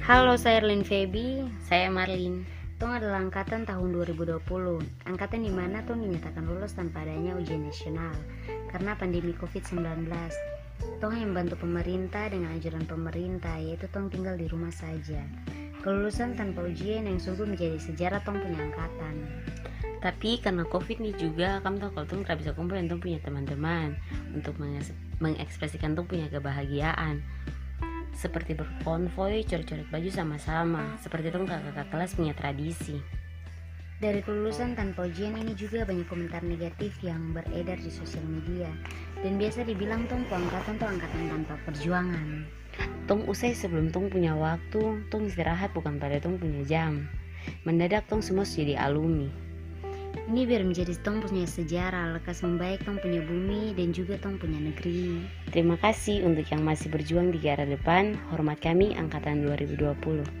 Halo, saya Erlin Feby, saya Marlin. Tong adalah angkatan tahun 2020, angkatan di mana Tong dinyatakan lulus tanpa adanya ujian nasional karena pandemi COVID-19. Tong yang membantu pemerintah dengan anjuran pemerintah, yaitu Tong tinggal di rumah saja. Kelulusan tanpa ujian yang sungguh menjadi sejarah Tong punya angkatan. Tapi karena covid ini juga kamu tahu kalau tuh nggak bisa kumpul dan tuh punya teman-teman untuk mengekspresikan tuh punya kebahagiaan seperti berkonvoy, coret-coret baju sama-sama, seperti itu kakak-kakak kelas punya tradisi. Dari kelulusan tanpa ujian ini juga banyak komentar negatif yang beredar di sosial media dan biasa dibilang tong angkatan tuh angkatan tanpa perjuangan. Tong usai sebelum tong punya waktu, tong istirahat bukan pada tong punya jam. Mendadak tong semua jadi alumni. Ini biar menjadi tong punya sejarah, lekas membaik tong punya bumi dan juga tong punya negeri. Terima kasih untuk yang masih berjuang di gara depan. Hormat kami Angkatan 2020.